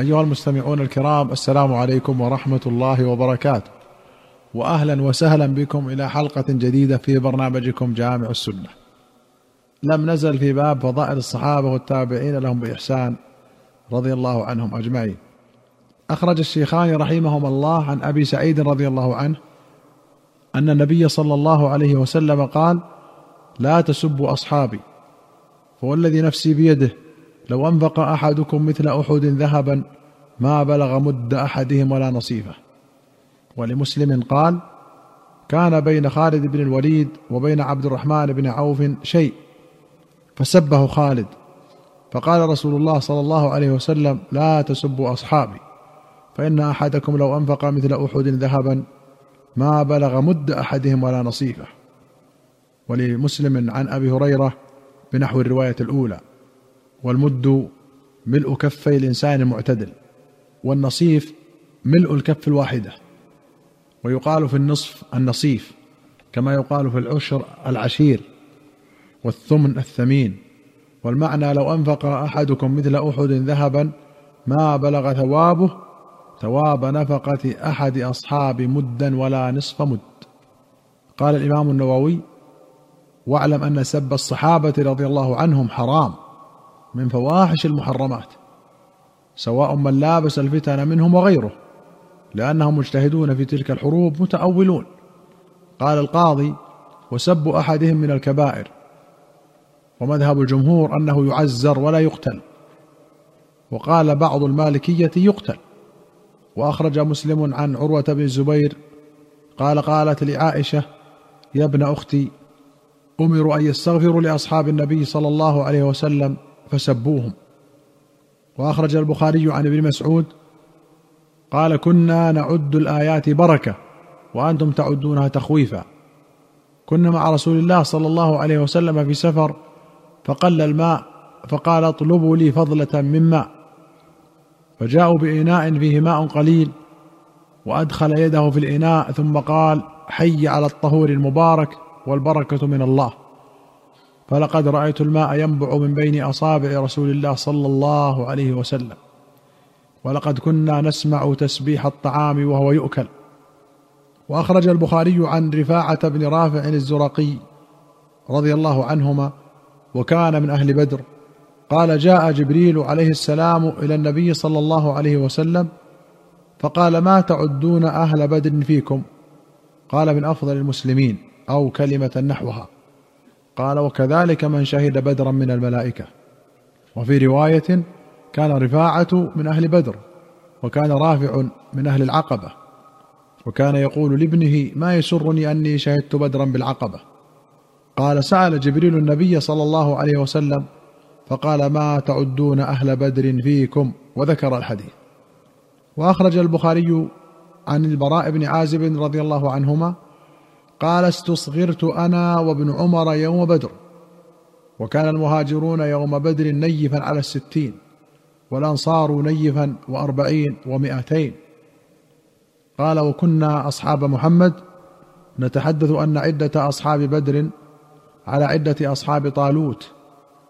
أيها المستمعون الكرام السلام عليكم ورحمة الله وبركاته. وأهلا وسهلا بكم إلى حلقة جديدة في برنامجكم جامع السنة. لم نزل في باب فضائل الصحابة والتابعين لهم بإحسان رضي الله عنهم أجمعين. أخرج الشيخان رحمهما الله عن أبي سعيد رضي الله عنه أن النبي صلى الله عليه وسلم قال لا تسبوا أصحابي فوالذي نفسي بيده لو أنفق أحدكم مثل أحد ذهبا ما بلغ مد أحدهم ولا نصيفه ولمسلم قال كان بين خالد بن الوليد وبين عبد الرحمن بن عوف شيء. فسبه خالد فقال رسول الله صلى الله عليه وسلم لا تسبوا أصحابي فإن أحدكم لو أنفق مثل أحد ذهبا ما بلغ مد أحدهم ولا نصيفه ولمسلم عن أبي هريرة بنحو الرواية الأولى. والمد ملء كفي الإنسان المعتدل والنصيف ملء الكف الواحدة. ويقال في النصف النصيف كما يقال في العشر العشير والثمن الثمين. والمعنى لو أنفق أحدكم مثل أحد ذهبا ما بلغ ثوابه ثواب نفقة أحد أصحاب مدا ولا نصف مد. قال الإمام النووي واعلم أن سب الصحابة رضي الله عنهم حرام. من فواحش المحرمات سواء من لابس الفتن منهم وغيره لأنهم مجتهدون في تلك الحروب متأولون. قال القاضي وسب أحدهم من الكبائر. ومذهب الجمهور أنه يعزر ولا يقتل. وقال بعض المالكية يقتل. وأخرج مسلم عن عروة بن الزبير قال قالت لعائشة يا ابن أختي امروا أن يستغفروا لأصحاب النبي صلى الله عليه وسلم فسبوهم. وأخرج البخاري عن ابن مسعود قال كنا نعد الآيات بركة وأنتم تعدونها تخويفا. كنا مع رسول الله صلى الله عليه وسلم في سفر فقل الماء فقال اطلبوا لي فضلة من ماء فجاءوا بإناء فيه ماء قليل وأدخل يده في الإناء ثم قال حي على الطهور المبارك والبركة من الله فلقد رأيت الماء ينبع من بين أصابع رسول الله صلى الله عليه وسلم. ولقد كنا نسمع تسبيح الطعام وهو يؤكل. وأخرج البخاري عن رفاعة بن رافع الزرقي رضي الله عنهما وكان من أهل بدر. قال جاء جبريل عليه السلام إلى النبي صلى الله عليه وسلم فقال ما تعدون أهل بدر فيكم؟ قال من أفضل المسلمين أو كلمة نحوها. قال وكذلك من شهد بدرا من الملائكة. وفي رواية كان رفاعة من أهل بدر وكان رافع من أهل العقبة وكان يقول لابنه ما يسرني أني شهدت بدرا بالعقبة. قال سأل جبريل النبي صلى الله عليه وسلم فقال ما تعدون أهل بدر فيكم؟ وذكر الحديث. وأخرج البخاري عن البراء بن عازب رضي الله عنهما قال استصغرت أنا وابن عمر يوم بدر وكان المهاجرون يوم بدر نيفا على الستين والأنصار نيفا وأربعين ومائتين قال وكنا أصحاب محمد نتحدث أن عدة أصحاب بدر على عدة أصحاب طالوت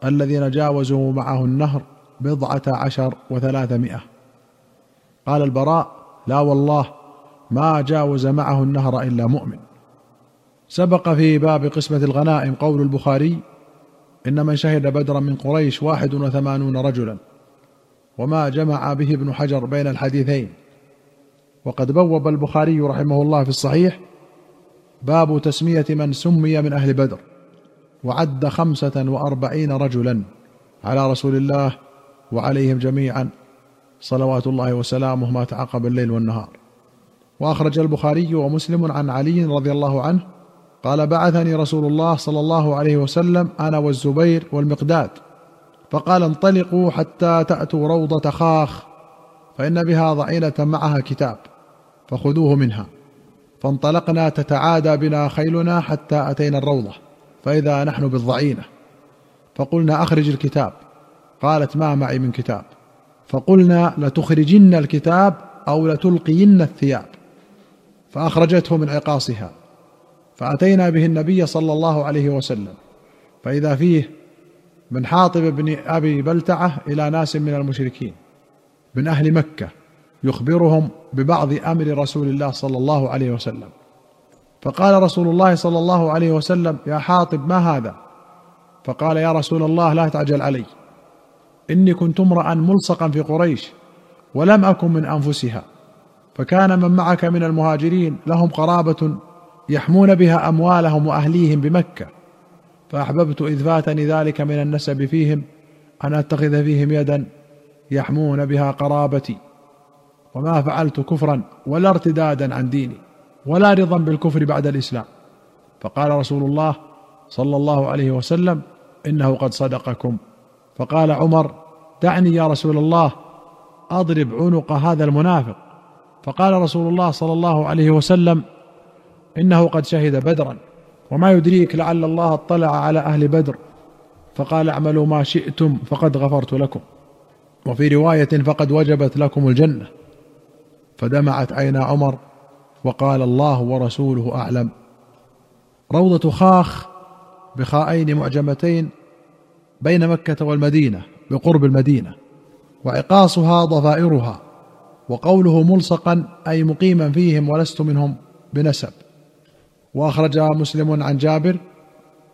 الذين جاوزوا معه النهر بضعة عشر وثلاثمائة. قال البراء لا والله ما جاوز معه النهر إلا مؤمن. سبق في باب قسمة الغنائم قول البخاري إن من شهد بدرا من قريش واحد وثمانون رجلا وما جمع به ابن حجر بين الحديثين. وقد بوب البخاري رحمه الله في الصحيح باب تسمية من سمي من أهل بدر وعد خمسة وأربعين رجلا على رسول الله وعليهم جميعا صلوات الله وسلامه ما تعقب الليل والنهار. وأخرج البخاري ومسلم عن علي رضي الله عنه قال بعثني رسول الله صلى الله عليه وسلم أنا والزبير والمقداد فقال انطلقوا حتى تأتوا روضة خاخ فإن بها ضعينة معها كتاب فخذوه منها. فانطلقنا تتعادى بنا خيلنا حتى أتينا الروضة فإذا نحن بالضعينة. فقلنا أخرج الكتاب قالت ما معي من كتاب. فقلنا لتخرجن الكتاب أو لتلقين الثياب. فأخرجته من عقاصها. فأتينا به النبي صلى الله عليه وسلم. فإذا فيه من حاطب بن أبي بلتعة إلى ناس من المشركين من أهل مكة يخبرهم ببعض أمر رسول الله صلى الله عليه وسلم. فقال رسول الله صلى الله عليه وسلم يا حاطب ما هذا؟ فقال يا رسول الله لا تعجل علي. إني كنت امرأ ملصقا في قريش ولم أكن من أنفسها. فكان من معك من المهاجرين لهم قرابة يحمون بها أموالهم وأهليهم بمكة. فأحببت إذ فاتني ذلك من النسب فيهم أن أتخذ فيهم يدا يحمون بها قرابتي. وما فعلت كفرا ولا ارتدادا عن ديني ولا رضا بالكفر بعد الإسلام. فقال رسول الله صلى الله عليه وسلم إنه قد صدقكم. فقال عمر دعني يا رسول الله أضرب عنق هذا المنافق. فقال رسول الله صلى الله عليه وسلم إنه قد شهد بدرا وما يدريك لعل الله اطلع على أهل بدر فقال اعملوا ما شئتم فقد غفرت لكم وفي رواية فقد وجبت لكم الجنة فدمعت عينا عمر وقال الله ورسوله أعلم. روضة خاخ بخاءين معجمتين بين مكة والمدينة بقرب المدينة وعقاصها ضفائرها وقوله ملصقا أي مقيما فيهم ولست منهم بنسب. وأخرج مسلم عن جابر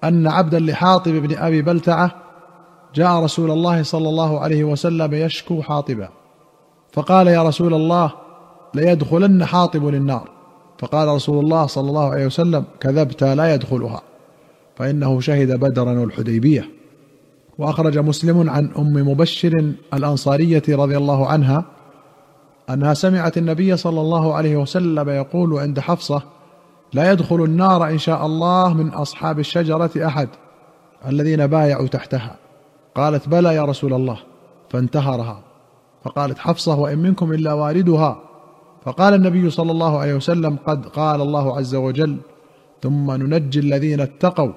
أن عبدا لحاطب بن أبي بلتعة جاء رسول الله صلى الله عليه وسلم يشكو حاطبا. فقال يا رسول الله ليدخلن حاطب النار فقال رسول الله صلى الله عليه وسلم كذبت لا يدخلها. فإنه شهد بدرا والحديبيه وأخرج مسلم عن أم مبشر الأنصارية رضي الله عنها أنها سمعت النبي صلى الله عليه وسلم يقول عند حفصة لا يدخل النار إن شاء الله من أصحاب الشجرة أحد الذين بايعوا تحتها. قالت بلى يا رسول الله. فانتهرها. فقالت حفصة وإن منكم إلا واردها. فقال النبي صلى الله عليه وسلم قد قال الله عز وجل ثم ننجي الذين اتقوا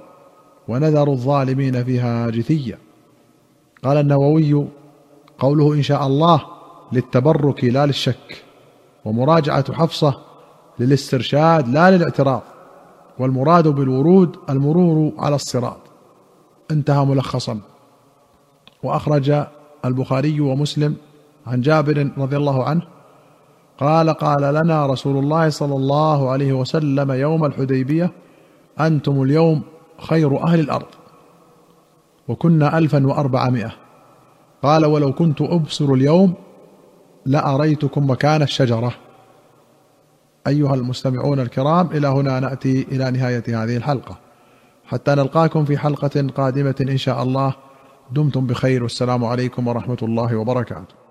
ونذر الظالمين فيها جثيا قال النووي قوله إن شاء الله للتبرك لا للشك ومراجعة حفصة للاسترشاد لا للاعتراض. والمراد بالورود المرور على الصراط. انتهى ملخصا. وأخرج البخاري ومسلم عن جابر رضي الله عنه قال قال لنا رسول الله صلى الله عليه وسلم يوم الحديبية أنتم اليوم خير أهل الأرض. وكنا الفا وأربعمائة. قال ولو كنت أبصر اليوم لأريتكم مكان الشجرة. أيها المستمعون الكرام إلى هنا نأتي إلى نهاية هذه الحلقة. حتى نلقاكم في حلقة قادمة إن شاء الله. دمتم بخير والسلام عليكم ورحمة الله وبركاته.